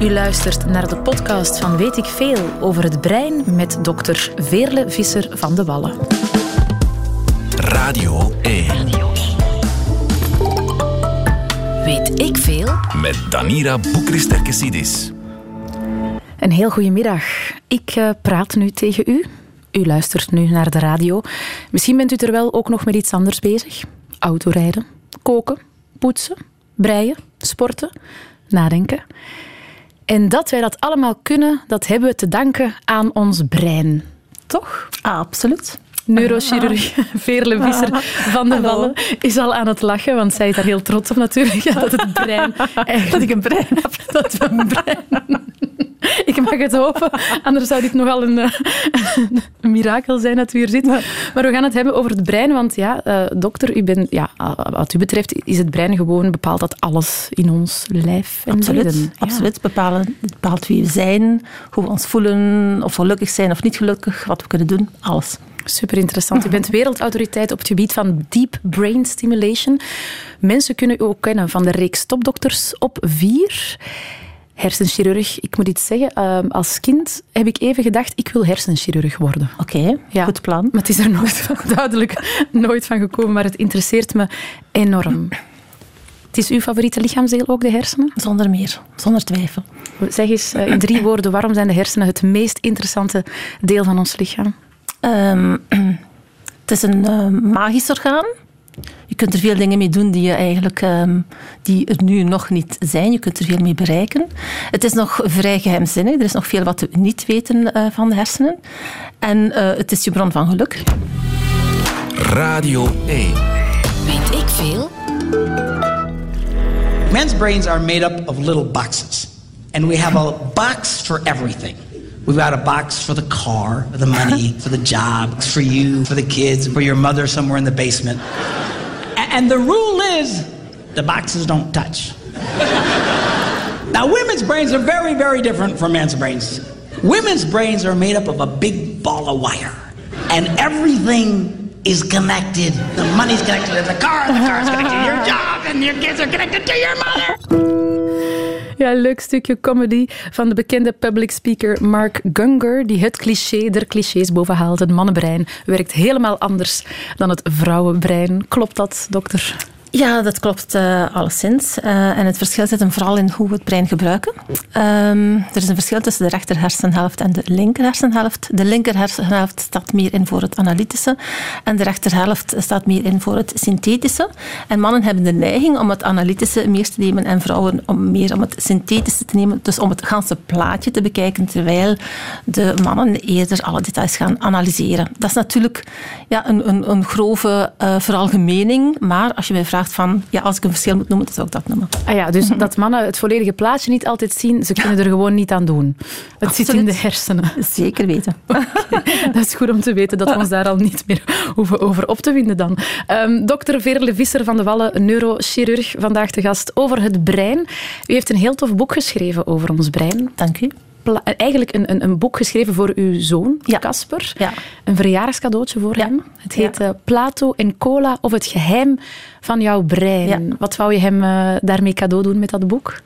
U luistert naar de podcast van Weet ik Veel over het brein met dokter Veerle Visser van de Wallen. Radio 1. Weet ik Veel? Met Danira Boekristerkesidis. Een heel goede middag. Ik uh, praat nu tegen u. U luistert nu naar de radio. Misschien bent u er wel ook nog met iets anders bezig. Autorijden, koken, poetsen, breien, sporten, nadenken. En dat wij dat allemaal kunnen, dat hebben we te danken aan ons brein. Toch? absoluut. Neurochirurg Veerle Visser van de Wallen is al aan het lachen, want zij is daar heel trots op natuurlijk. Ja, dat het brein eigenlijk... Dat ik een brein heb. Dat we een brein... Ik mag het hopen, anders zou dit nogal een, eh, een mirakel zijn dat u hier zit. Maar we gaan het hebben over het brein, want ja, uh, dokter, u bent, ja, wat u betreft is het brein gewoon bepaalt dat alles in ons lijf en Absoluut, Ja. absoluut. Bepalen, bepaalt wie we zijn, hoe we ons voelen, of we gelukkig zijn of niet gelukkig, wat we kunnen doen, alles. Super interessant. U bent wereldautoriteit op het gebied van deep brain stimulation. Mensen kunnen u ook kennen van de reeks topdokters op vier hersenchirurg. Ik moet iets zeggen. Uh, als kind heb ik even gedacht, ik wil hersenchirurg worden. Oké, okay, ja. goed plan. Maar het is er nooit, duidelijk nooit van gekomen, maar het interesseert me enorm. Het is uw favoriete lichaamsdeel ook, de hersenen? Zonder meer, zonder twijfel. Zeg eens uh, in drie woorden, waarom zijn de hersenen het meest interessante deel van ons lichaam? Um, het is een uh, magisch orgaan. Je kunt er veel dingen mee doen die, je eigenlijk, um, die er nu nog niet zijn. Je kunt er veel mee bereiken. Het is nog vrij geheimzinnig. Er is nog veel wat we niet weten uh, van de hersenen. En uh, het is je bron van geluk. Radio 1. Weet ik veel? Men's brains are made up of little boxes. And we have a box for everything. We've got a box for the car, for the money, for the job, for you, for the kids, for your mother somewhere in the basement. And the rule is the boxes don't touch. now, women's brains are very, very different from men's brains. Women's brains are made up of a big ball of wire, and everything is connected. The money's connected to the car, the car's connected to your job, and your kids are connected to your mother. Ja, leuk stukje comedy van de bekende public speaker Mark Gunger, die het cliché der clichés bovenhaalt. Het mannenbrein werkt helemaal anders dan het vrouwenbrein. Klopt dat, dokter? Ja, dat klopt uh, alleszins. Uh, en het verschil zit hem vooral in hoe we het brein gebruiken. Um, er is een verschil tussen de rechter hersenhelft en de linker hersenhelft. De linker hersenhelft staat meer in voor het analytische en de rechterhelft staat meer in voor het synthetische. En mannen hebben de neiging om het analytische meer te nemen en vrouwen om meer om het synthetische te nemen. Dus om het ganse plaatje te bekijken, terwijl de mannen eerder alle details gaan analyseren. Dat is natuurlijk ja, een, een, een grove uh, veralgemening, maar als je mij vraagt van, ja, als ik een verschil moet noemen, dan zou ik dat noemen. Ah ja, dus dat mannen het volledige plaatje niet altijd zien, ze kunnen er gewoon niet aan doen. Het Absoluut. zit in de hersenen. Zeker weten. Okay. Dat is goed om te weten dat we ons daar al niet meer hoeven over op te winden dan. Um, dokter Veerle Visser van de Wallen, neurochirurg, vandaag te gast over het brein. U heeft een heel tof boek geschreven over ons brein. Dank u eigenlijk een, een, een, boek geschreven voor uw zoon, Casper. Ja. Een verjaarscadeautje voor ja. hem. Het heet uh, Plato en Cola of het geheim van jouw brein. Wat wou je hem uh, daarmee cadeau doen met dat boek?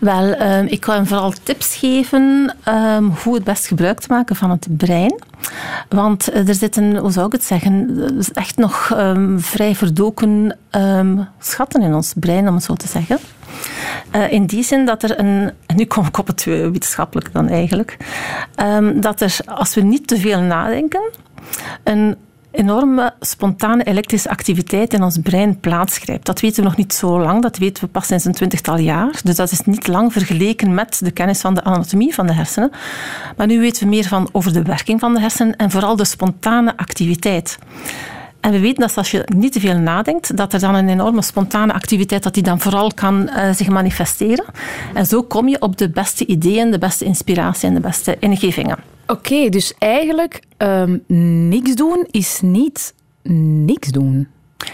Wel, um, ik wou hem vooral tips geven um, hoe het best gebruik te maken van het brein. Want uh, er zitten, hoe zou ik het zeggen, echt nog um, vrij verdoken schatten in ons brein, om het zo te zeggen. Uh, in die zin dat er een, en nu kom ik op het wetenschappelijk dan eigenlijk, um, dat er, als we niet te veel nadenken, een enorme spontane elektrische activiteit in ons brein plaatsgrijpt. Dat weten we nog niet zo lang, dat weten we pas sinds een twintigtal jaar. Dus dat is niet lang vergeleken met de kennis van de anatomie van de hersenen. Maar nu weten we meer van over de werking van de hersenen en vooral de spontane activiteit. En we weten dat als je niet te veel nadenkt, dat er dan een enorme spontane activiteit, dat die dan vooral kan uh, zich manifesteren. En zo kom je op de beste ideeën, de beste inspiratie en de beste ingevingen. Oké, okay, dus eigenlijk um, niks doen is niet niks doen.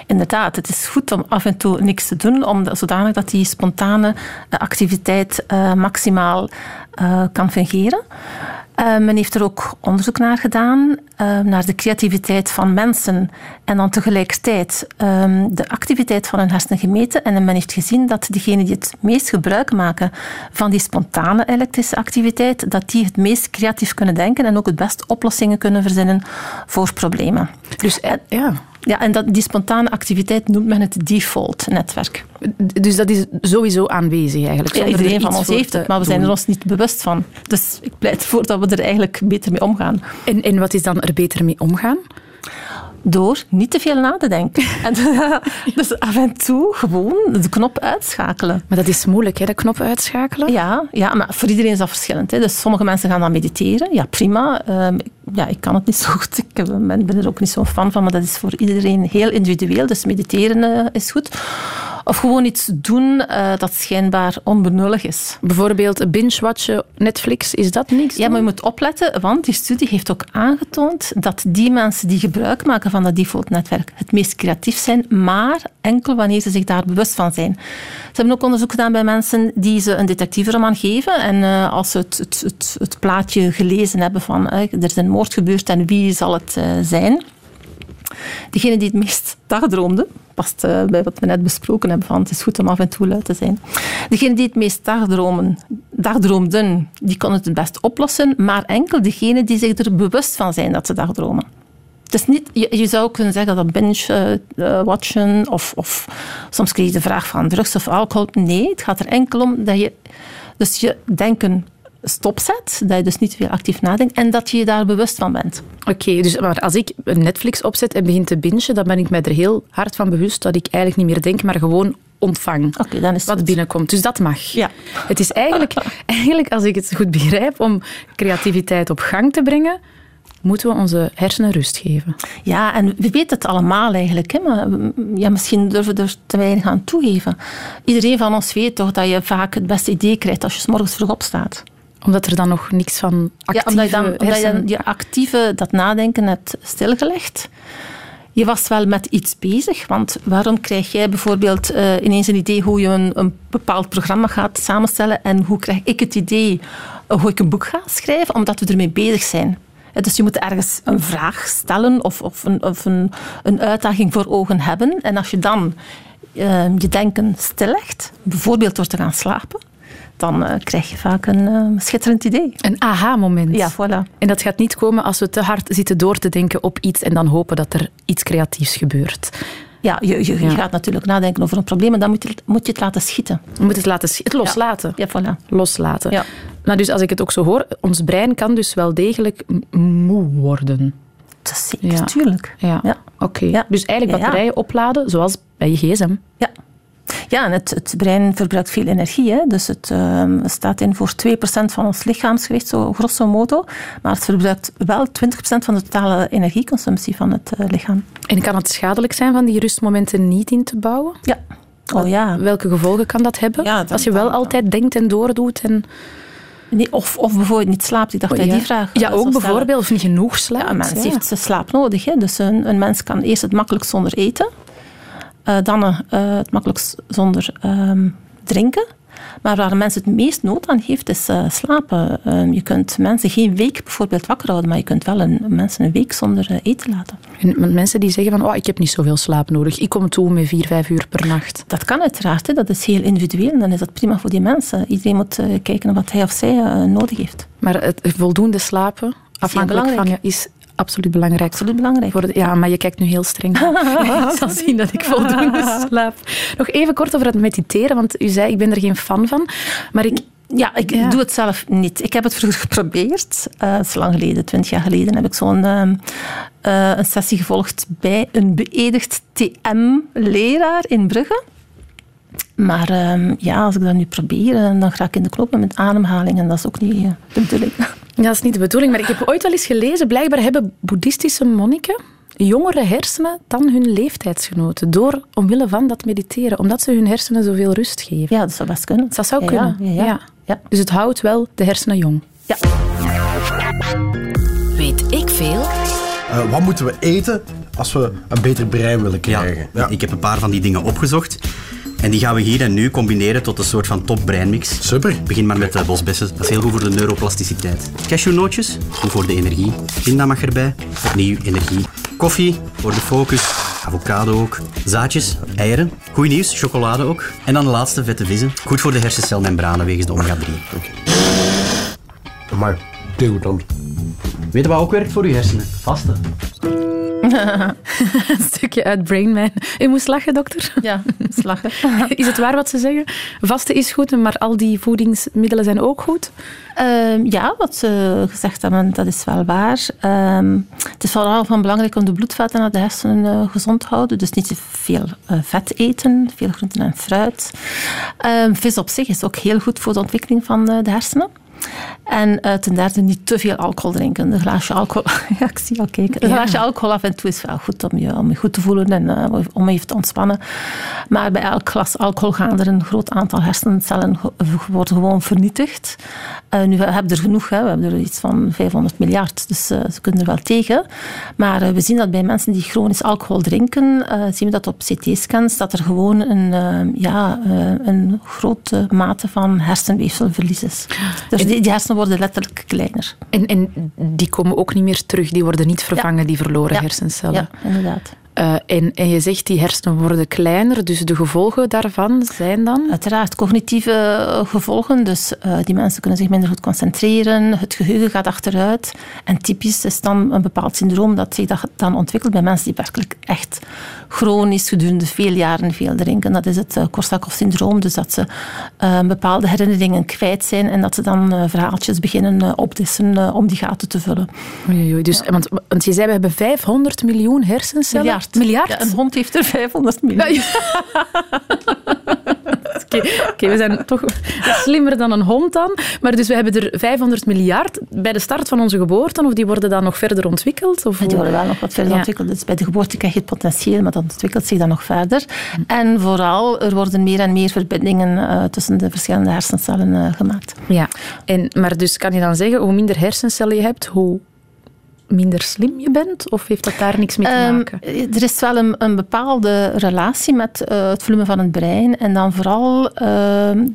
Inderdaad, het is goed om af en toe niks te doen, om, zodanig dat die spontane activiteit uh, maximaal uh, kan fungeren. Uh, men heeft er ook onderzoek naar gedaan, uh, naar de creativiteit van mensen en dan tegelijkertijd uh, de activiteit van hun hersenen gemeten. En men heeft gezien dat diegenen die het meest gebruik maken van die spontane elektrische activiteit, dat die het meest creatief kunnen denken en ook het best oplossingen kunnen verzinnen voor problemen. Dus ja. Ja, en dat, die spontane activiteit noemt men het default-netwerk. Dus dat is sowieso aanwezig eigenlijk? Ja, iedereen van ons heeft het, maar we zijn er ons niet bewust van. Dus ik pleit ervoor dat we er eigenlijk beter mee omgaan. En, en wat is dan er beter mee omgaan? door niet te veel na te denken. En, dus af en toe gewoon de knop uitschakelen. Maar dat is moeilijk, hè, de knop uitschakelen? Ja, ja maar voor iedereen is dat verschillend. Hè. Dus sommige mensen gaan dan mediteren. Ja, prima. Um, ja, ik kan het niet zo goed. Ik ben, er ook niet zo'n fan van, maar dat is voor iedereen heel individueel. Dus mediteren uh, is goed. Of gewoon iets doen uh, dat schijnbaar onbenullig is. Bijvoorbeeld binge-watchen Netflix, is dat niks? Ja, maar je moet opletten, want die studie heeft ook aangetoond dat die mensen die gebruik maken van dat default-netwerk het meest creatief zijn, maar enkel wanneer ze zich daar bewust van zijn. Ze hebben ook onderzoek gedaan bij mensen die ze een detectiveroman geven en uh, als ze het, het, het, het, plaatje gelezen hebben van uh, er is een moord gebeurd en wie zal het uh, zijn, Degene die het meest dagdroomde, past uh, bij wat we net besproken hebben, van het is goed om af en toe luid te zijn. Degene die het meest dagdromen, dagdroomden, die kon het het best oplossen, maar enkel degene die zich er bewust van zijn dat ze dagdromen. Het is niet, je, zou kunnen zeggen dat binge-watchen uh, of, of soms krijg je de vraag van drugs of alcohol. Nee, het gaat er enkel om dat je dus je denken stopzet, dat je dus niet veel actief nadenkt en dat je je daar bewust van bent. Oké, dus maar als ik Netflix opzet en begin te bingen, dan ben ik mij er heel hard van bewust dat ik eigenlijk niet meer denk, maar gewoon ontvang okay, dan is wat het. binnenkomt. Dus dat mag. Ja. Het is eigenlijk, eigenlijk, als ik het goed begrijp, om creativiteit op gang te brengen, moeten we onze hersenen rust geven. Ja, en we weten het allemaal eigenlijk, hè, maar ja, misschien durven we er te weinig aan toegeven. Iedereen van ons weet toch dat je vaak het beste idee krijgt als je s morgens vroeg opstaat omdat er dan nog niks van actieve... Ja, omdat je dan, omdat je, dan je actieve, dat nadenken hebt stilgelegd. Je was wel met iets bezig, want waarom krijg jij bijvoorbeeld uh, ineens een idee hoe je een, een, bepaald programma gaat samenstellen en hoe krijg ik het idee hoe ik een boek ga schrijven? Omdat we ermee bezig zijn. Dus je moet ergens een vraag stellen of, of, een, of een, een uitdaging voor ogen hebben. En als je dan uh, je denken stillegt, bijvoorbeeld door te gaan slapen, dan uh, krijg je vaak een uh, schitterend idee. Een aha-moment. Ja, voilà. En dat gaat niet komen als we te hard zitten door te denken op iets en dan hopen dat er iets creatiefs gebeurt. Ja, je, je, je gaat natuurlijk nadenken over een probleem en dan moet je, moet je het laten schieten. Je moet het laten het loslaten. Ja, ja voilà. Loslaten. Ja. Nou, dus als ik het ook zo hoor, ons brein kan dus wel degelijk moe worden. Dat is zeker, ja. tuurlijk. Ja, ja. oké. Okay. Dus eigenlijk batterijen opladen, zoals bij je gsm. Ja, en het, het, brein verbruikt veel energie. Hè. Dus het uh, staat in voor 2% van ons lichaamsgewicht, zo grosso modo. Maar het verbruikt wel 20% van de totale energieconsumptie van het uh, lichaam. En kan het schadelijk zijn van die rustmomenten niet in te bouwen? Ja. Oh, ja. Welke gevolgen kan dat hebben? Ja, dat, Als je wel altijd denkt en doordoet en... Nee, of, of bijvoorbeeld niet slaapt. Ik dacht oh, dat ja. die vraag Ja, ook bijvoorbeeld. Of niet genoeg slaapt. Ja, een mens heeft zijn slaap nodig. Hè. Dus een, een mens kan eerst het makkelijk zonder eten. Uh, dan uh, het makkelijkst zonder uh, drinken. Maar waar een mens het meest nood aan heeft, is uh, slapen. je kunt mensen geen week bijvoorbeeld wakker houden, maar je kunt wel een, mensen een week zonder eten laten. En mensen die zeggen van, oh, ik heb niet zoveel slaap nodig. Ik kom toe met vier, vijf uur per nacht. Dat kan uiteraard. Hè. Dat is heel individueel en dan is dat prima voor die mensen. Iedereen moet kijken wat hij of zij nodig heeft. Maar het voldoende slapen, afhankelijk van je, is absoluut belangrijk. Absoluut belangrijk. Voor de, ja, maar je kijkt nu heel streng. ik zal zien dat ik voldoende slaap. Nog even kort over het mediteren, want u zei, ik ben er geen fan van. Maar ik... Ja, ik ja. doe het zelf niet. Ik heb het vroeger geprobeerd. Uh, dat is lang geleden, twintig jaar geleden, heb ik zo'n uh, uh, een sessie gevolgd bij een beëdigd TM-leraar in Brugge. Maar um, ja, als ik dat nu probeer, dan ga ik in de knoppen met ademhaling en dat is ook niet de bedoeling. Ja, dat is niet de bedoeling, maar ik heb ooit wel eens gelezen, blijkbaar hebben boeddhistische monniken jongere hersenen dan hun leeftijdsgenoten, door, omwille van dat mediteren, omdat ze hun hersenen zoveel rust geven. Ja, dat zou best kunnen. Dat zou kunnen, ja. ja, ja. ja. Dus het houdt wel de hersenen jong. Ja. Weet ik veel? Uh, wat moeten we eten als we een beter brein willen krijgen? Ja, ik heb een paar van die dingen opgezocht. En die gaan we hier en nu combineren tot een soort van topbreinmix. Super. Begin maar met de bosbessen. Dat is heel goed voor de neuroplasticiteit. Cashewnootjes, goed voor de energie. Pinda mag erbij, opnieuw energie. Koffie, voor de focus. Avocado ook. Zaadjes, eieren. Goed nieuws, chocolade ook. En dan de laatste, vette vissen. Goed voor de hersencelmembranen wegens de omega-3. Maar degoutant. Weet je wat ook werkt voor je hersenen? Vasten. Een stukje uit Brain Man. U moest lachen, dokter. Ja, slagen. Is het waar wat ze zeggen? Vasten is goed, maar al die voedingsmiddelen zijn ook goed? Ehm, ja, wat ze gezegd hebben, dat is wel waar. Ehm, het is vooral van belangrijk om de bloedvaten naar de hersenen eh, gezond te houden. Dus niet te veel eh, vet eten, veel groenten en fruit. Ehm, vis op zich is ook heel goed voor de ontwikkeling van eh, de hersenen. En uh, ten derde niet te veel alcohol drinken. Een glaasje alcohol, ja, ik zie al kijken. Een Ja. glaasje alcohol af en toe is wel goed om je, om je goed te voelen en uh, om even te ontspannen. Maar bij elk glas alcohol gaan er een groot aantal hersencellen worden gewoon vernietigd. Uh, nu, we hebben er genoeg, hè. we hebben er iets van 500 miljard, dus ze kunnen er wel tegen. Maar we zien dat bij mensen die chronisch alcohol drinken, zien we dat op CT-scans, dat er gewoon een, ja, een grote mate van hersenweefselverlies is. Dus die, die hersenen worden letterlijk kleiner. En, en die komen ook niet meer terug, die worden niet vervangen, ja. die verloren hersencellen. Ja, inderdaad. Uh, en, en je zegt die hersenen worden kleiner, dus de gevolgen daarvan zijn dan? Uiteraard cognitieve gevolgen. Dus uh, die mensen kunnen zich minder goed concentreren, het geheugen gaat achteruit. En typisch is dan een bepaald syndroom dat zich dan ontwikkelt bij mensen die werkelijk echt chronisch gedurende veel jaren veel drinken. Dat is het uh, Korsakoff-syndroom. Dus dat ze bepaalde herinneringen kwijt zijn en dat ze dan verhaaltjes beginnen opdissen om die gaten te vullen. Oei, oei. Dus, ja. want, want je zei, we hebben 500 miljoen hersencellen. Miljard. Miljard? Ja, een hond heeft er 500 miljoen. Ja, Oké, okay, okay, we zijn toch slimmer dan een hond dan. Maar dus we hebben er 500 miljard bij de start van onze geboorte, of die worden dan nog verder ontwikkeld? Of ja, die worden wel nog wat verder ja. ontwikkeld. Dus bij de geboorte krijg je het potentieel, maar dat ontwikkelt zich dan nog verder. En vooral, er worden meer en meer verbindingen uh, tussen de verschillende hersencellen uh, gemaakt. Ja, en, maar dus kan je dan zeggen, hoe minder hersencellen je hebt, hoe minder slim je bent? Of heeft dat daar niks mee te maken? Um, er is wel een, een bepaalde relatie met uh, het volume van het brein en dan vooral uh,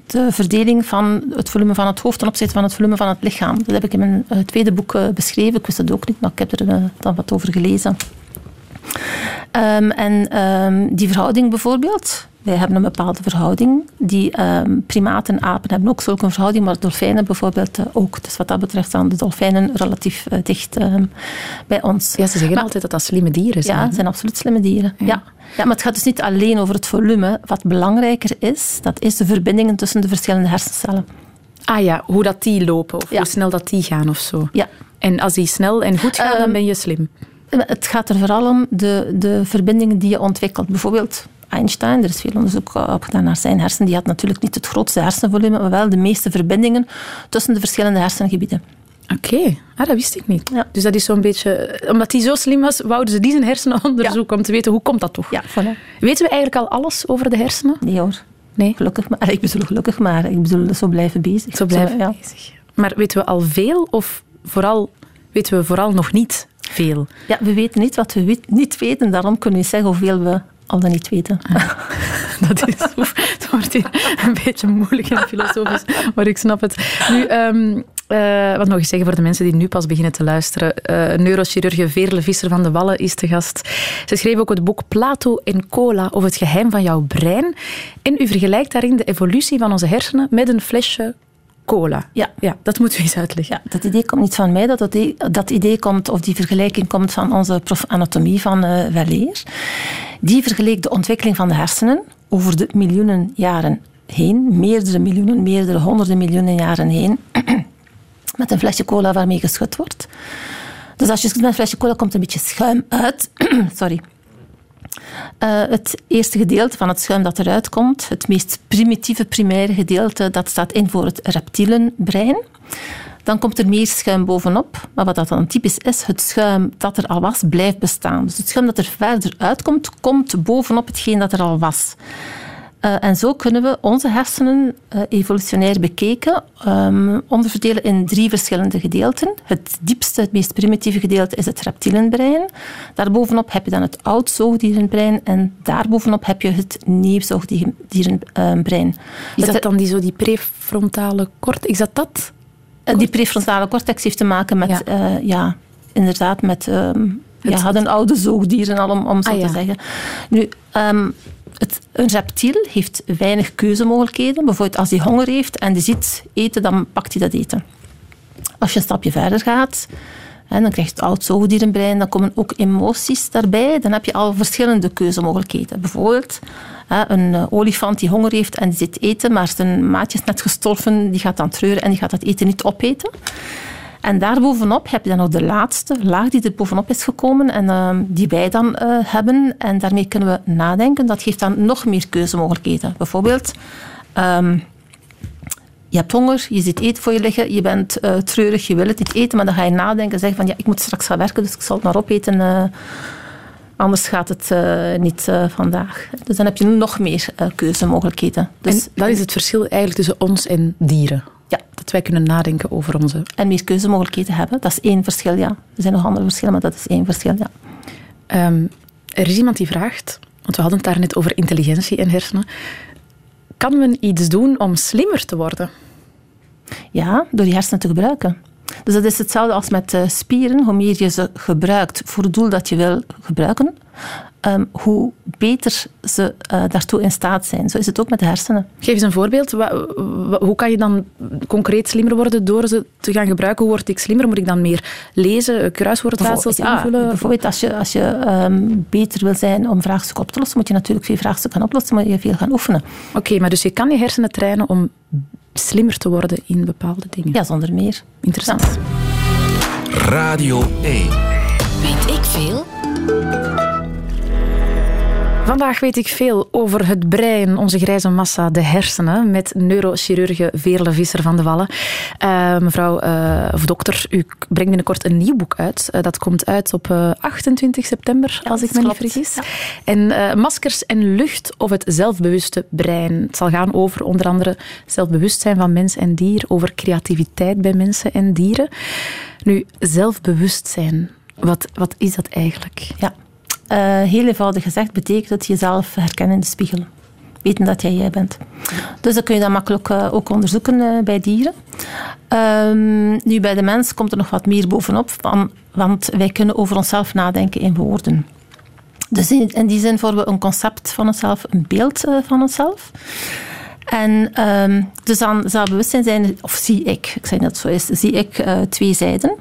de verdeling van het volume van het hoofd ten opzichte van het volume van het lichaam. Dat heb ik in mijn uh, tweede boek beschreven. Ik wist het ook niet, maar ik heb er dan wat over gelezen. Um, en um, die verhouding bijvoorbeeld, wij hebben een bepaalde verhouding. Die um, primaten en apen hebben ook zulke verhouding, maar dolfijnen bijvoorbeeld uh, ook. Dus wat dat betreft staan de dolfijnen relatief uh, dicht um, bij ons. Ja, ze zeggen maar, altijd dat dat slimme dieren zijn. Ja, het zijn absoluut slimme dieren. Ja. ja. Ja, maar het gaat dus niet alleen over het volume. Wat belangrijker is, dat is de verbindingen tussen de verschillende hersencellen. Ah ja, hoe dat die lopen of ja. hoe snel dat die gaan of zo. Ja. En als die snel en goed gaan, dan ben je slim. Het gaat er vooral om de, de verbindingen die je ontwikkelt. Bijvoorbeeld Einstein, er is veel onderzoek op gedaan naar zijn hersenen. Die had natuurlijk niet het grootste hersenvolume, maar wel de meeste verbindingen tussen de verschillende hersengebieden. Oké, okay. ah, dat wist ik niet. Ja. Dus dat is zo'n beetje... Omdat hij zo slim was, wouden ze die zijn hersenen onderzoeken ja. om te weten hoe komt dat toch? Ja, voilà. Weten we eigenlijk al alles over de hersenen? Nee hoor. Nee? Gelukkig maar. Ik bedoel gelukkig maar. Ik bedoel zo blijven bezig. Zo blijven zo, ja. bezig. Maar weten we al veel of vooral, weten we vooral nog niet veel? Ja, we weten niet wat we niet weten. Daarom kunnen we zeggen hoeveel we al dan niet weten. Ah, dat, is, het wordt hier een beetje moeilijk en filosofisch, maar ik snap het. Nu, um, uh, wat nog eens zeggen voor de mensen die nu pas beginnen te luisteren. Uh, neurochirurge Veerle Visser van de Wallen is te gast. Ze schreef ook het boek Plato en Cola over het geheim van jouw brein. En u vergelijkt daarin de evolutie van onze hersenen met een flesje cola. Ja. ja, dat moeten we eens uitleggen. Ja, dat idee komt niet van mij, dat, idee, dat idee komt, of die vergelijking komt van onze prof anatomie van uh, Welleer. Die vergeleek de ontwikkeling van de hersenen over de miljoenen jaren heen, meerdere miljoenen, meerdere honderden miljoenen jaren heen, met een flesje cola waarmee geschud wordt. Dus als je schudt met een flesje cola, komt er een beetje schuim uit. Sorry. Uh, het eerste gedeelte van het schuim dat eruit komt, het meest primitieve primaire gedeelte, dat staat in voor het reptielenbrein. Dan komt er meer schuim bovenop. Maar wat dat dan typisch is, het schuim dat er al was, blijft bestaan. Dus het schuim dat er verder uitkomt, komt bovenop hetgeen dat er al was. Uh, en zo kunnen we onze hersenen uh, evolutionair bekeken um, onderverdelen in drie verschillende gedeelten. Het diepste, het meest primitieve gedeelte is het reptielenbrein. Daarbovenop heb je dan het oud-zoogdierenbrein en daarbovenop heb je het nieuw-zoogdierenbrein. Is dat dan die, zo die prefrontale cortex? Is dat dat? Uh, die prefrontale cortex heeft te maken met, ja, ja inderdaad, met... Um, ja, hadden oude zoogdieren al, om, om zo ah, te zeggen. Nu, um, het, een reptiel heeft weinig keuzemogelijkheden. Bijvoorbeeld als hij honger heeft en die ziet eten, dan pakt hij dat eten. Als je een stapje verder gaat, dan krijg je het oud zoogdierenbrein, dan komen ook emoties daarbij. Dan heb je al verschillende keuzemogelijkheden. Bijvoorbeeld een eh, olifant die honger heeft en die zit eten, maar zijn maatje is net gestorven, die gaat dan treuren en die gaat dat eten niet opeten. En daarbovenop heb je dan nog de laatste laag die er bovenop is gekomen en uh, die wij dan uh, hebben. En daarmee kunnen we nadenken. Dat geeft dan nog meer keuzemogelijkheden. Bijvoorbeeld, um, je hebt honger, je ziet eten voor je liggen, je bent uh, treurig, je wil het niet eten, maar dan ga je nadenken en zeggen van ja, ik moet straks gaan werken, dus ik zal het maar opeten. Anders gaat het niet vandaag. Dus dan heb je nog meer keuzemogelijkheden. Dus, en dat is het verschil eigenlijk tussen ons en dieren? Ja. Dat wij kunnen nadenken over onze... En meer keuzemogelijkheden hebben. Dat is één verschil, ja. Er zijn nog andere verschillen, maar dat is één verschil, ja. Um, er is iemand die vraagt, want we hadden het daar net over intelligentie en hersenen. Kan men iets doen om slimmer te worden? Ja, door die hersenen te gebruiken. Dus dat is hetzelfde als met eh, spieren. Hoe meer je ze gebruikt voor het doel dat je wil gebruiken, um, hoe beter ze uh, daartoe in staat zijn. Zo is het ook met de hersenen. Geef eens een voorbeeld. Hoe kan je dan concreet slimmer worden door ze te gaan gebruiken? Hoe word ik slimmer? Moet ik dan meer lezen, kruiswoordraadsels ja, invullen? Bijvoorbeeld als je, als je um, beter wil zijn om vraagstukken op te lossen, moet je natuurlijk veel vraagstukken oplossen, moet je veel gaan oefenen. Oké, maar dus je kan je hersenen trainen om slimmer te worden in bepaalde dingen? Ja, zonder meer. Interessant. Ja. Radio 1. Weet ik veel? Vandaag weet ik veel over het brein, onze grijze massa, de hersenen, met neurochirurge Veerle Visser van de Wallen. Uh, mevrouw, uh, of dokter, u brengt binnenkort een nieuw boek uit. Uh, dat komt uit op 28 september, ja, als ik me niet vergis. Ja. En Maskers en lucht of het zelfbewuste brein. Het zal gaan over onder andere zelfbewustzijn van mens en dier, over creativiteit bij mensen en dieren. Nu, zelfbewustzijn, wat, wat is dat eigenlijk? Ja. Uh, heel eenvoudig gezegd betekent het jezelf herkennen in de spiegel. Weten dat jij jij bent. Dus dan kun je dat makkelijk uh, ook onderzoeken uh, bij dieren. Um, nu, bij de mens komt er nog wat meer bovenop, van, want wij kunnen over onszelf nadenken in woorden. Dus in, in die zin vormen we een concept van onszelf, een beeld van onszelf. En um, dus aan zelfbewustzijn zijn, of zie ik, ik zeg dat zo is, zie ik twee zijden.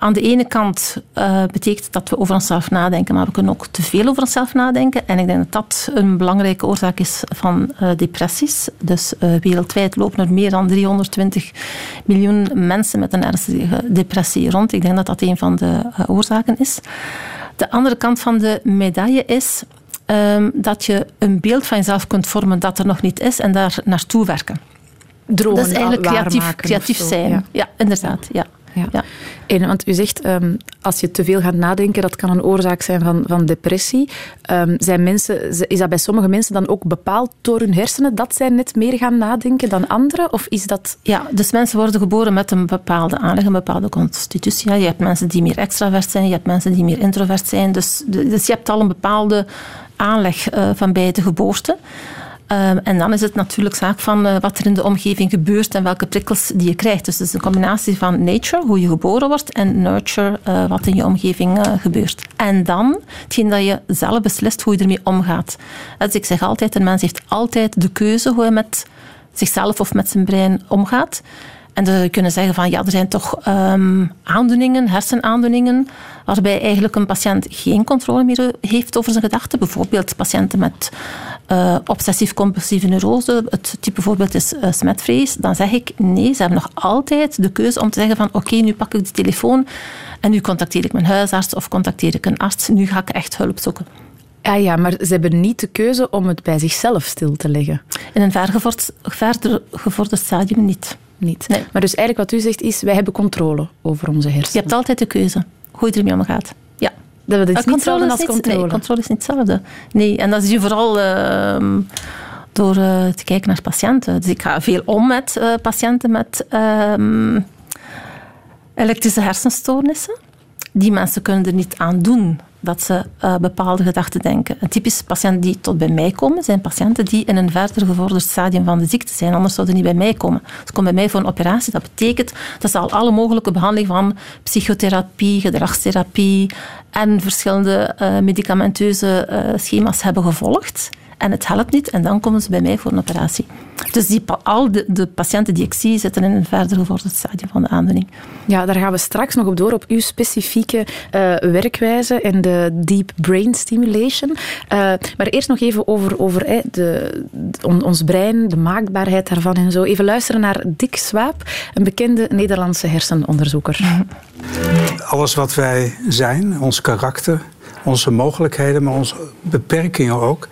Aan de ene kant uh, betekent dat we over onszelf nadenken, maar we kunnen ook te veel over onszelf nadenken. En ik denk dat dat een belangrijke oorzaak is van uh, depressies. Dus uh, wereldwijd lopen er meer dan 320 miljoen mensen met een ernstige depressie rond. Ik denk dat dat een van de oorzaken is. De andere kant van de medaille is um, dat je een beeld van jezelf kunt vormen dat er nog niet is en daar naartoe werken. Dromen dat is eigenlijk creatief, creatief zijn. Ja. ja, inderdaad. Ja. Ja. Ja. En, want u zegt, um, als je te veel gaat nadenken, dat kan een oorzaak zijn van, van depressie. Um, zijn mensen, is dat bij sommige mensen dan ook bepaald door hun hersenen dat zij net meer gaan nadenken dan anderen? Of is dat... Ja, dus mensen worden geboren met een bepaalde aanleg, een bepaalde constitutie. Ja, je hebt mensen die meer extravert zijn, je hebt mensen die meer introvert zijn. Dus, dus je hebt al een bepaalde aanleg uh, van bij de geboorte. Ehm, en dan is het natuurlijk zaak van uh, wat er in de omgeving gebeurt en welke prikkels die je krijgt. Dus het is een combinatie van nature, hoe je geboren wordt, en nurture, uh, wat in je omgeving uh, gebeurt. En dan hetgeen dat je zelf beslist hoe je ermee omgaat. Dus ik zeg altijd, een mens heeft altijd de keuze hoe hij met zichzelf of met zijn brein omgaat. En dan zou je kunnen zeggen van ja, er zijn toch um, aandoeningen, hersenaandoeningen, waarbij eigenlijk een patiënt geen controle meer heeft over zijn gedachten. Bijvoorbeeld patiënten met uh, obsessief-compulsieve neurose, het type voorbeeld is uh, smetvrees. Dan zeg ik nee, ze hebben nog altijd de keuze om te zeggen van oké, nu pak ik de telefoon en nu contacteer ik mijn huisarts of contacteer ik een arts. Nu ga ik echt hulp zoeken. Ah ja, maar ze hebben niet de keuze om het bij zichzelf stil te leggen. In een vergevorderd, verder gevorderd stadium niet. Niet. Nee. Maar dus eigenlijk wat u zegt is, wij hebben controle over onze hersenen. Je hebt altijd de keuze hoe je ermee omgaat. Ja. Dat is niet hetzelfde als controle. Nee, controle is niet hetzelfde. Nee, en dat zie je vooral uh, door uh, te kijken naar patiënten. Dus ik ga veel om met uh, patiënten met um, elektrische hersenstoornissen. Die mensen kunnen er niet aan doen dat ze uh, bepaalde gedachten denken. Een typische patiënt die tot bij mij komen, zijn patiënten die in een verder gevorderd stadium van de ziekte zijn. Anders zouden ze niet bij mij komen. Ze komen bij mij voor een operatie. Dat betekent dat ze al alle mogelijke behandeling van psychotherapie, gedragstherapie en verschillende uh, medicamenteuze uh, schema's hebben gevolgd en het helpt niet. En dan komen ze bij mij voor een operatie. Dus die, al de, de patiënten die ik zie zitten in een verder gevorderd stadium van de aandoening. Ja, daar gaan we straks nog op door, op uw specifieke uh, werkwijze en de deep brain stimulation. Uh, maar eerst nog even over, over hey, de, on, ons brein, de maakbaarheid daarvan en zo. Even luisteren naar Dick Swaap, een bekende Nederlandse hersenonderzoeker. Alles wat wij zijn, ons karakter, onze mogelijkheden, maar onze beperkingen ook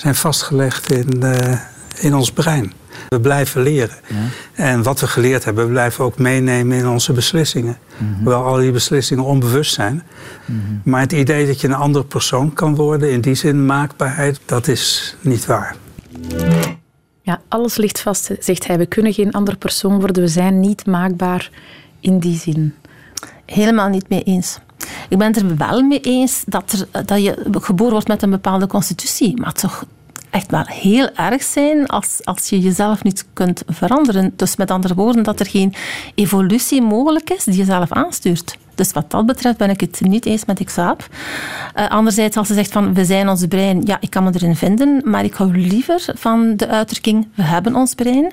zijn vastgelegd in, uh, in ons brein. We blijven leren. Ja. En wat we geleerd hebben, we blijven ook meenemen in onze beslissingen. Mm -hmm. Hoewel al die beslissingen onbewust zijn. Mm -hmm. Maar het idee dat je een andere persoon kan worden, in die zin maakbaarheid, dat is niet waar. Ja, alles ligt vast, zegt hij. We kunnen geen andere persoon worden. We zijn niet maakbaar in die zin. Helemaal niet mee eens. Ik ben het er wel mee eens dat, er, dat je geboren wordt met een bepaalde constitutie. Maar toch echt wel heel erg zijn als, als je jezelf niet kunt veranderen. Dus met andere woorden, dat er geen evolutie mogelijk is die je zelf aanstuurt. Dus wat dat betreft ben ik het niet eens met Xaap. Uh, anderzijds, als ze zegt van we zijn ons brein, ja, ik kan me erin vinden, maar ik hou liever van de uitdrukking we hebben ons brein.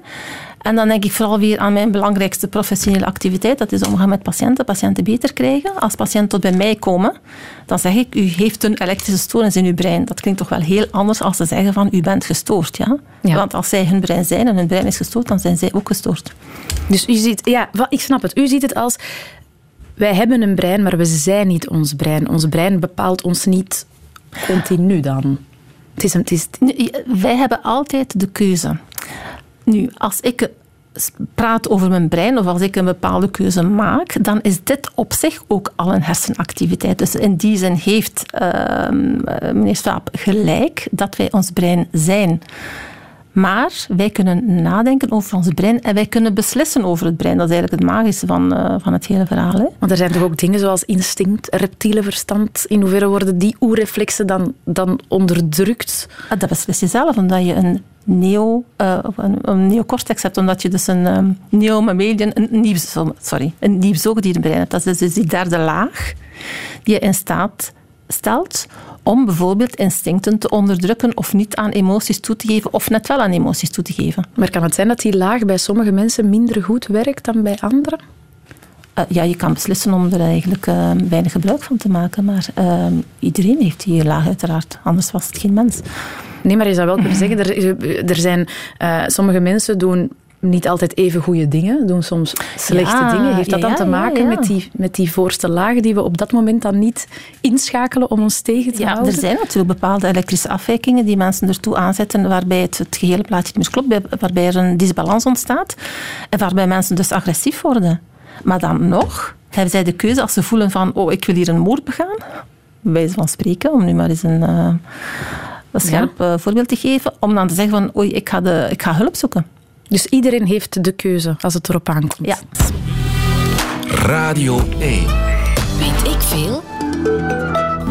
En dan denk ik vooral weer aan mijn belangrijkste professionele activiteit. Dat is omgaan met patiënten, patiënten beter krijgen. Als patiënten tot bij mij komen, dan zeg ik, u heeft een elektrische stoornis in uw brein. Dat klinkt toch wel heel anders als ze zeggen van, u bent gestoord. Ja? ja. Want als zij hun brein zijn en hun brein is gestoord, dan zijn zij ook gestoord. Dus u ziet, ja, ik snap het. U ziet het als, wij hebben een brein, maar we zijn niet ons brein. Ons brein bepaalt ons niet continu dan. Het is, het is... Wij hebben altijd de keuze. Nu, als ik praat over mijn brein of als ik een bepaalde keuze maak, dan is dit op zich ook al een hersenactiviteit. Dus in die zin heeft uh, meneer Swaap gelijk dat wij ons brein zijn. Maar wij kunnen nadenken over ons brein en wij kunnen beslissen over het brein. Dat is eigenlijk het magische van, uh, van het hele verhaal. Hè? Want er zijn toch ook dingen zoals instinct, reptiele verstand. In hoeverre worden die oerreflexen dan, dan onderdrukt? Ah, dat beslis je zelf, omdat je een neo, uh, een, een neocortex hebt, omdat je dus een um, neomammalian, een nieuw, sorry, een zoogdierenbrein hebt. Dat is dus die derde laag die je in staat stelt om bijvoorbeeld instincten te onderdrukken of niet aan emoties toe te geven of net wel aan emoties toe te geven. Maar kan het zijn dat die laag bij sommige mensen minder goed werkt dan bij anderen? Uh, ja, je kan beslissen om er eigenlijk uh, weinig gebruik van te maken, maar uh, iedereen heeft die laag uiteraard, anders was het geen mens. Nee, maar je zou wel kunnen zeggen, er, er zijn sommige mensen doen niet altijd even goede dingen, doen soms slechte ja, dingen. Heeft dat ja, dan te maken ja, Met, die, met die voorste lagen die we op dat moment dan niet inschakelen om ons tegen te houden? Er zijn natuurlijk bepaalde elektrische afwijkingen die mensen ertoe aanzetten waarbij het, het gehele plaatje niet meer klopt, waarbij er een disbalans ontstaat en waarbij mensen dus agressief worden. Maar dan nog hebben zij de keuze als ze voelen van oh, ik wil hier een moord begaan, bij wijze van spreken, om nu maar eens een, uh, een scherp uh, voorbeeld te geven, om dan te zeggen van oei, ik ga, de, ik ga hulp zoeken. Dus iedereen heeft de keuze als het erop aankomt. Ja. Radio 1. Weet ik veel?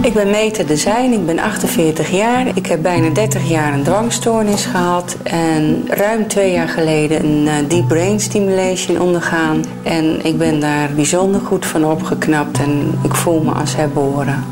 Ik ben Meta de Zijn, ik ben 48 jaar. Ik heb bijna 30 jaar een dwangstoornis gehad. En ruim twee jaar geleden een uh, deep brain stimulation ondergaan. En ik ben daar bijzonder goed van opgeknapt en ik voel me als herboren.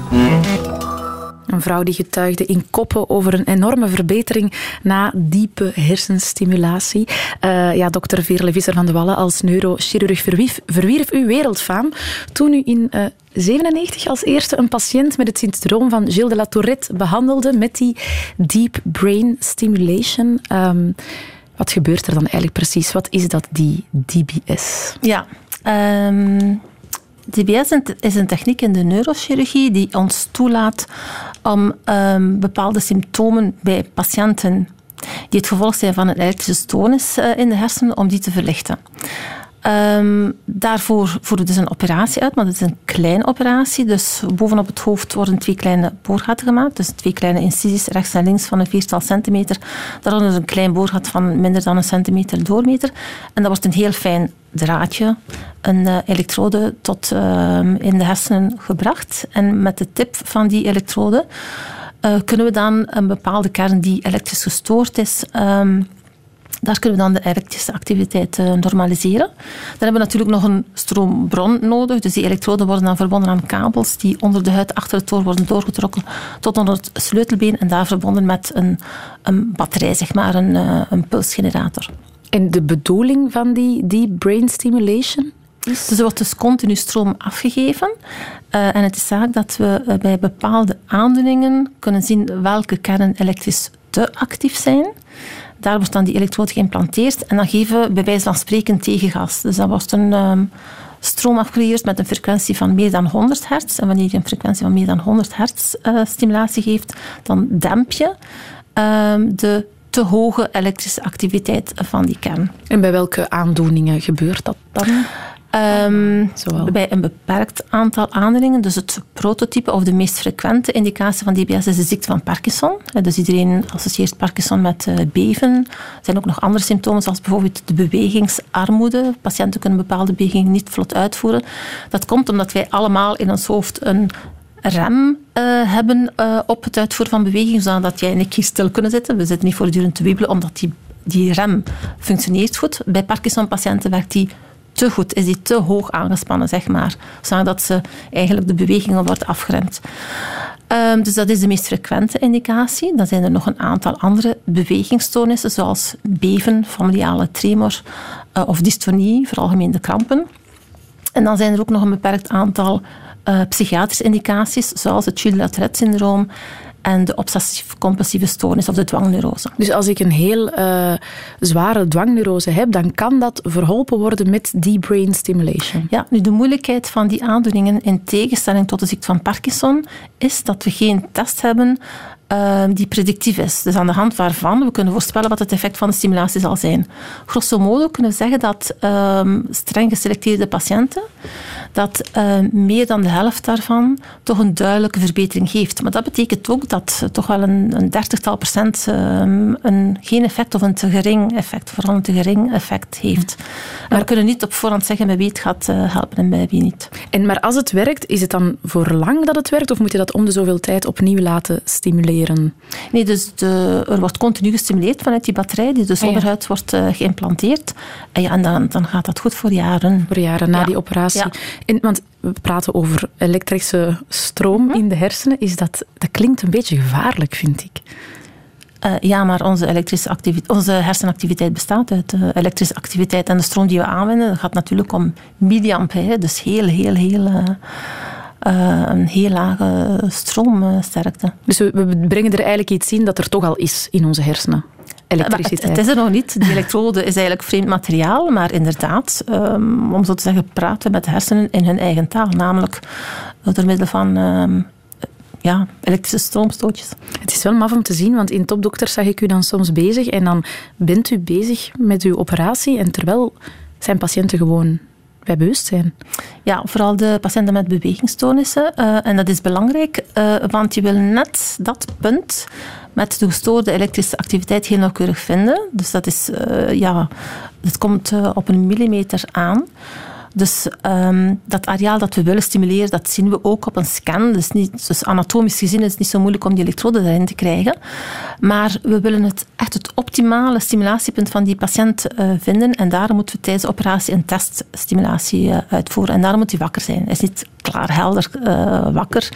Een vrouw die getuigde in koppen over een enorme verbetering na diepe hersenstimulatie. Uh, ja, dokter Veerle Visser van de Wallen als neurochirurg verwierf, verwierf uw wereldfaam toen u in uh, 97 als eerste een patiënt met het syndroom van Gilles de la Tourette behandelde met die deep brain stimulation. Um, wat gebeurt er dan eigenlijk precies? Wat is dat, die DBS? Ja, um DBS is een techniek in de neurochirurgie die ons toelaat om um, bepaalde symptomen bij patiënten die het gevolg zijn van een elektrische stoornis uh, in de hersenen, om die te verlichten. Ehm, daarvoor voeren we dus een operatie uit, maar het is een kleine operatie. Dus bovenop het hoofd worden twee kleine boorgaten gemaakt. Dus twee kleine incisies rechts en links van een viertal centimeter. Daaronder een klein boorgat van minder dan een centimeter doormeter. En dat wordt een heel fijn draadje, een uh, elektrode tot ehm, in de hersenen gebracht. En met de tip van die elektrode uh, kunnen we dan een bepaalde kern die elektrisch gestoord is ehm, daar kunnen we dan de elektrische activiteit uh, normaliseren. Dan hebben we natuurlijk nog een stroombron nodig. Dus die elektroden worden dan verbonden aan kabels die onder de huid achter het oor worden doorgetrokken tot onder het sleutelbeen en daar verbonden met een, een batterij, zeg maar, een, uh, een pulsgenerator. En de bedoeling van die, die brain stimulation? Dus er wordt dus continu stroom afgegeven. Uh, en het is zaak dat we bij bepaalde aandoeningen kunnen zien welke kernen elektrisch te actief zijn. Daar wordt dan die elektrode geïmplanteerd en dan geven we bij wijze van spreken tegengas. Dus dat wordt een um, stroom met een frequentie van meer dan 100 hertz. En wanneer je een frequentie van meer dan 100 hertz uh, stimulatie geeft, dan demp je um, de te hoge elektrische activiteit van die kern. En bij welke aandoeningen gebeurt dat dan? Um, bij een beperkt aantal aandoeningen. Dus het prototype of de meest frequente indicatie van DBS is de ziekte van Parkinson. Dus iedereen associeert Parkinson met uh, beven. Er zijn ook nog andere symptomen, zoals bijvoorbeeld de bewegingsarmoede. Patiënten kunnen bepaalde bewegingen niet vlot uitvoeren. Dat komt omdat wij allemaal in ons hoofd een rem uh, hebben uh, op het uitvoeren van bewegingen, zodat jij en ik hier stil kunnen zitten. We zitten niet voortdurend te wiebelen, omdat die, die rem functioneert goed. Bij Parkinson-patiënten werkt die te goed, is die te hoog aangespannen, zeg maar. Zodat ze eigenlijk de bewegingen wordt afgeremd. Um, dus dat is de meest frequente indicatie. Dan zijn er nog een aantal andere bewegingsstoornissen, zoals beven, familiale tremor uh, of dystonie, algemeen de krampen. En dan zijn er ook nog een beperkt aantal uh, psychiatrische indicaties, zoals het Gilles-Latret-syndroom en de obsessief-compulsieve stoornis of de dwangneurose. Dus als ik een heel uh, zware dwangneurose heb, dan kan dat verholpen worden met die brain stimulation? Ja, nu de moeilijkheid van die aandoeningen in tegenstelling tot de ziekte van Parkinson is dat we geen test hebben uh, die predictief is. Dus aan de hand waarvan we kunnen voorspellen wat het effect van de stimulatie zal zijn. Grosso modo kunnen we zeggen dat uh, streng geselecteerde patiënten, dat uh, meer dan de helft daarvan toch een duidelijke verbetering heeft. Maar dat betekent ook dat toch wel een, een dertigtal procent ehm, een geen effect of een te gering effect, vooral een te gering effect heeft. Maar we kunnen niet op voorhand zeggen bij wie het gaat eh, helpen en bij wie niet. En maar als het werkt, is het dan voor lang dat het werkt of moet je dat om de zoveel tijd opnieuw laten stimuleren? Nee, dus de, er wordt continu gestimuleerd vanuit die batterij die dus onderhuid ja. wordt uh, geïmplanteerd. En, ja, en dan, dan gaat dat goed voor jaren. Voor jaren na ja. die operatie. Ja. En, want we praten over elektrische stroom -hmm. in de hersenen. Is dat, dat klinkt een beetje gevaarlijk, vind ik. Uh, ja, maar onze, elektrische activiteit, onze hersenactiviteit bestaat uit uh, elektrische activiteit. En de stroom die we aanwenden, dat gaat natuurlijk om milliampère. Dus heel, heel, heel... Uh, een heel lage stroomsterkte. Dus we, we brengen er eigenlijk iets in dat er toch al is in onze hersenen? Het, het, is er nog niet. Die elektrode is eigenlijk vreemd materiaal, maar inderdaad, um, om zo te zeggen, praten met de hersenen in hun eigen taal, namelijk door middel van um, ja, elektrische stroomstootjes. Het is wel maf om te zien, want in Topdokter zag ik u dan soms bezig en dan bent u bezig met uw operatie en terwijl zijn patiënten gewoon bij bewustzijn. Ja, vooral de patiënten met bewegingsstoornissen. Uh, en dat is belangrijk, uh, want je wil net dat punt met de gestoorde elektrische activiteit heel nauwkeurig vinden. Dus dat is, uh, ja, het komt op een millimeter aan. Dus um, dat areaal dat we willen stimuleren, dat zien we ook op een scan. Dus, niet, dus anatomisch gezien is het niet zo moeilijk om die elektrode erin te krijgen. Maar we willen het echt het optimale stimulatiepunt van die patiënt uh, vinden. En daar moeten we tijdens de operatie een teststimulatie uh, uitvoeren. En daar moet hij wakker zijn. Hij is niet klaar helder uh, wakker.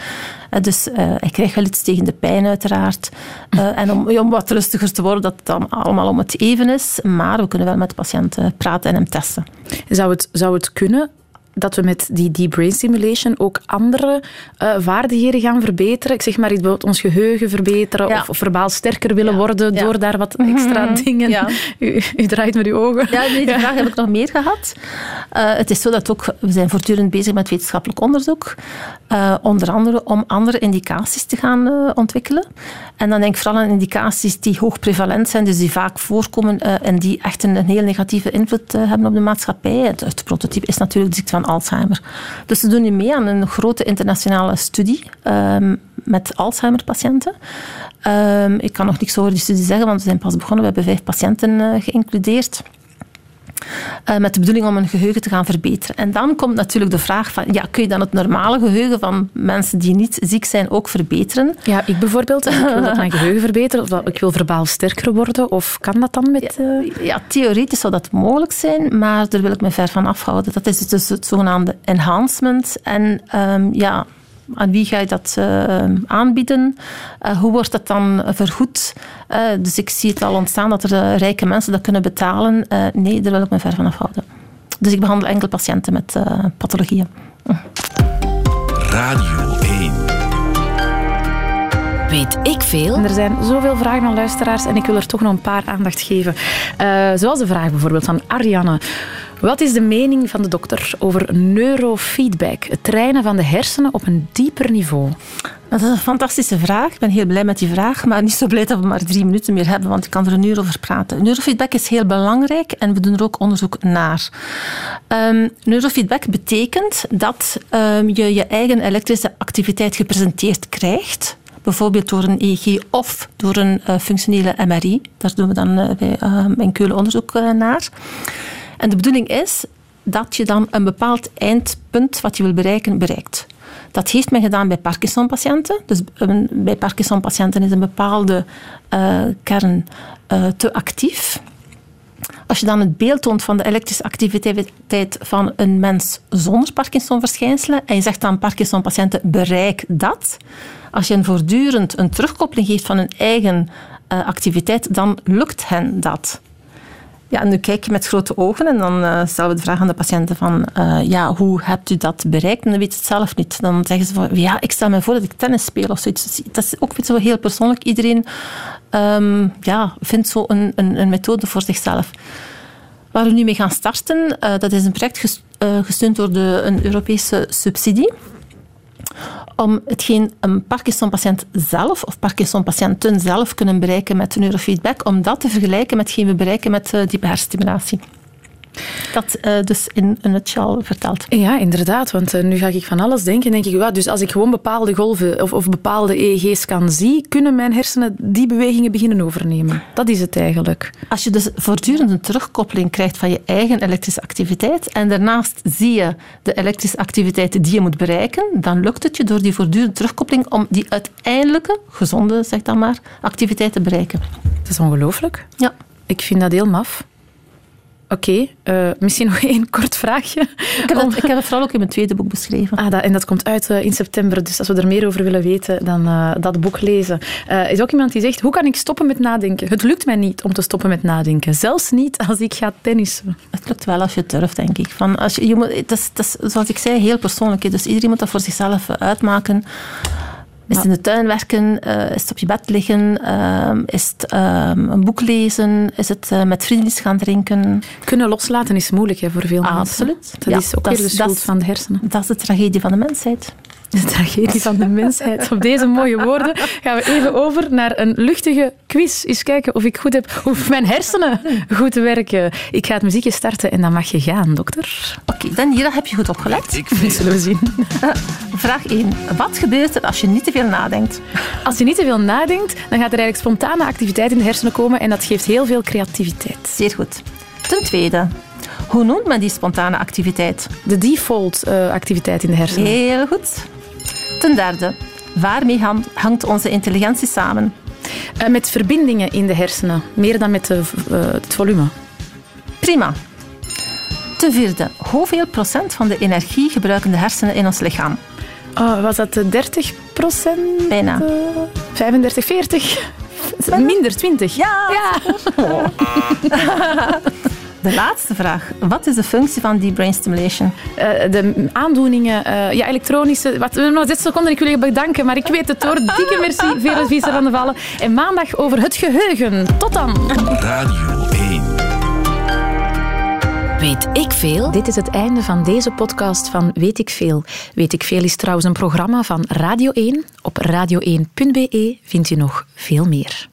Dus hij krijgt wel iets tegen de pijn uiteraard. en om, om wat rustiger te worden, dat het dan allemaal om het even is. Maar we kunnen wel met de patiënt praten en hem testen. Zou het, zou het kunnen dat we met die deep brain stimulation ook andere uh, vaardigheden gaan verbeteren? Ik zeg maar iets bijvoorbeeld ons geheugen verbeteren of, of, verbaal sterker willen worden door daar wat extra mhm. dingen... U, u, draait met uw ogen. Ja, die vraag heb ik nog meer gehad. Uh, het is zo dat ook, we zijn voortdurend bezig met wetenschappelijk onderzoek. Uh, onder andere om andere indicaties te gaan ontwikkelen. En dan denk ik vooral aan indicaties die hoog prevalent zijn, dus die vaak voorkomen en die echt een, heel negatieve invloed hebben op de maatschappij. Het, prototype is natuurlijk de ziekte van Alzheimer. Dus we doen nu mee aan een grote internationale studie um, met Alzheimer-patiënten. Um, ik kan nog niks over die studie zeggen, want we zijn pas begonnen. We hebben vijf patiënten uh, geïncludeerd. Uh, met de bedoeling om hun geheugen te gaan verbeteren. En dan komt natuurlijk de vraag van, ja, kun je dan het normale geheugen van mensen die niet ziek zijn ook verbeteren? Ja, ik bijvoorbeeld, ik wil dat mijn geheugen verbeteren, of dat, ik wil verbaal sterker worden, of kan dat dan met... Uh... Ja, theoretisch zou dat mogelijk zijn, maar daar wil ik me ver van afhouden. Dat is dus het zogenaamde enhancement. En um, ja, aan wie ga je dat uh, aanbieden? Uh, hoe wordt dat dan vergoed? Uh, dus ik zie het al ontstaan dat er rijke mensen dat kunnen betalen. nee, daar wil ik me ver van afhouden. Dus ik behandel enkel patiënten met pathologieën. Radio 1. Weet ik veel? er zijn zoveel vragen van luisteraars en ik wil er toch nog een paar aandacht geven. zoals de vraag bijvoorbeeld van Ariane. Wat is de mening van de dokter over neurofeedback, het trainen van de hersenen op een dieper niveau? Dat is een fantastische vraag. Ik ben heel blij met die vraag, maar niet zo blij dat we maar drie minuten meer hebben, want ik kan er een uur over praten. Neurofeedback is heel belangrijk en we doen er ook onderzoek naar. Um, neurofeedback betekent dat um, je je eigen elektrische activiteit gepresenteerd krijgt bijvoorbeeld door een EEG of door een uh, functionele MRI. Daar doen we dan uh, bij, uh, in Keulen onderzoek naar. En de bedoeling is dat je dan een bepaald eindpunt wat je wil bereiken, bereikt. Dat heeft men gedaan bij Parkinson-patiënten. Dus bij Parkinson-patiënten is een bepaalde uh, kern uh, te actief. Als je dan het beeld toont van de elektrische activiteit van een mens zonder Parkinson-verschijnselen en je zegt aan Parkinson-patiënten bereik dat, als je hen voortdurend een terugkoppeling geeft van hun eigen uh, activiteit, dan lukt hen dat. Ja, nu kijk je met grote ogen en dan uh, stellen we de vraag aan de patiënten van uh, ja, hoe hebt u dat bereikt? En dan weet ze het zelf niet. Dan zeggen ze van ja, ik stel me voor dat ik tennis speel of zoiets. Dat is ook zo heel persoonlijk. Iedereen um, ja, vindt zo een, een, een, methode voor zichzelf. Waar we nu mee gaan starten, uh, dat is een project gesteund door de, een Europese subsidie om hetgeen een Parkinson-patiënt zelf of Parkinson-patiënten zelf kunnen bereiken met neurofeedback, om dat te vergelijken met hetgeen we bereiken met uh, diepe hersenstimulatie. Dat uh, dus in een nutshell verteld. Ja, inderdaad. Want uh, nu ga ik van alles denken. Denk ik, ja, dus als ik gewoon bepaalde golven of, of bepaalde EEG's kan zien, kunnen mijn hersenen die bewegingen beginnen overnemen. Dat is het eigenlijk. Als je dus voortdurend een terugkoppeling krijgt van je eigen elektrische activiteit en daarnaast zie je de elektrische activiteit die je moet bereiken, dan lukt het je door die voortdurende terugkoppeling om die uiteindelijke, gezonde zeg dan maar, activiteit te bereiken. Dat is ongelooflijk. Ja. Ik vind dat heel maf. Oké, okay, uh, misschien nog één kort vraagje. Ik heb, dat, ik heb het vooral ook in mijn tweede boek beschreven. Ah, dat, en dat komt uit uh, in september, dus als we er meer over willen weten, dan uh, dat boek lezen. Is ook iemand die zegt, hoe kan ik stoppen met nadenken? Het lukt mij niet om te stoppen met nadenken. Zelfs niet als ik ga tennissen. Het lukt wel als je durft, denk ik. Van als je, je moet, dat, is, dat is, zoals ik zei, heel persoonlijk. Dus iedereen moet dat voor zichzelf uitmaken. Is het in de tuin werken? Uh, is het op je bed liggen? Uh, is het uh, een boek lezen? Is het eh, met vrienden gaan drinken? Kunnen loslaten is moeilijk hè, voor veel mensen. Absoluut. Dat is ook dat weer de schuld van de hersenen. Dat is de tragedie van de mensheid. De tragedie van de mensheid. Op deze mooie woorden gaan we even over naar een luchtige quiz. Eens kijken of ik goed heb, of mijn hersenen goed werken. Ik ga het muziekje starten en dan mag je gaan, dokter. Oké, okay, dan hier heb je goed opgelet. Ik zullen we zien. Vraag 1. Wat gebeurt er als je niet te veel nadenkt? Als je niet te veel nadenkt, dan gaat er eigenlijk spontane activiteit in de hersenen komen en dat geeft heel veel creativiteit. Zeer goed. Ten tweede, hoe noemt men die spontane activiteit? De default uh, activiteit in de hersenen. Heel goed. Ten derde, waarmee hangt onze intelligentie samen? Uh, met verbindingen in de hersenen, meer dan met de, uh, het volume. Prima. Ten vierde, hoeveel procent van de energie gebruiken de hersenen in ons lichaam? Oh, was dat 30 procent? Bijna. 35, 40? Minder, 20. Ja! ja. De laatste vraag. Wat is de functie van deep brain stimulation? Uh, de aandoeningen, uh, ja, elektronische... Wat, nog zes seconden, ik wil je bedanken, maar ik weet het hoor. Dikke merci, Vera Visser van de Vallen. En maandag over het geheugen. Tot dan. Radio 1. Weet ik veel? Dit is het einde van deze podcast van Weet ik veel. Weet ik veel is trouwens een programma van Radio 1. Op radio1.be vindt u nog veel meer.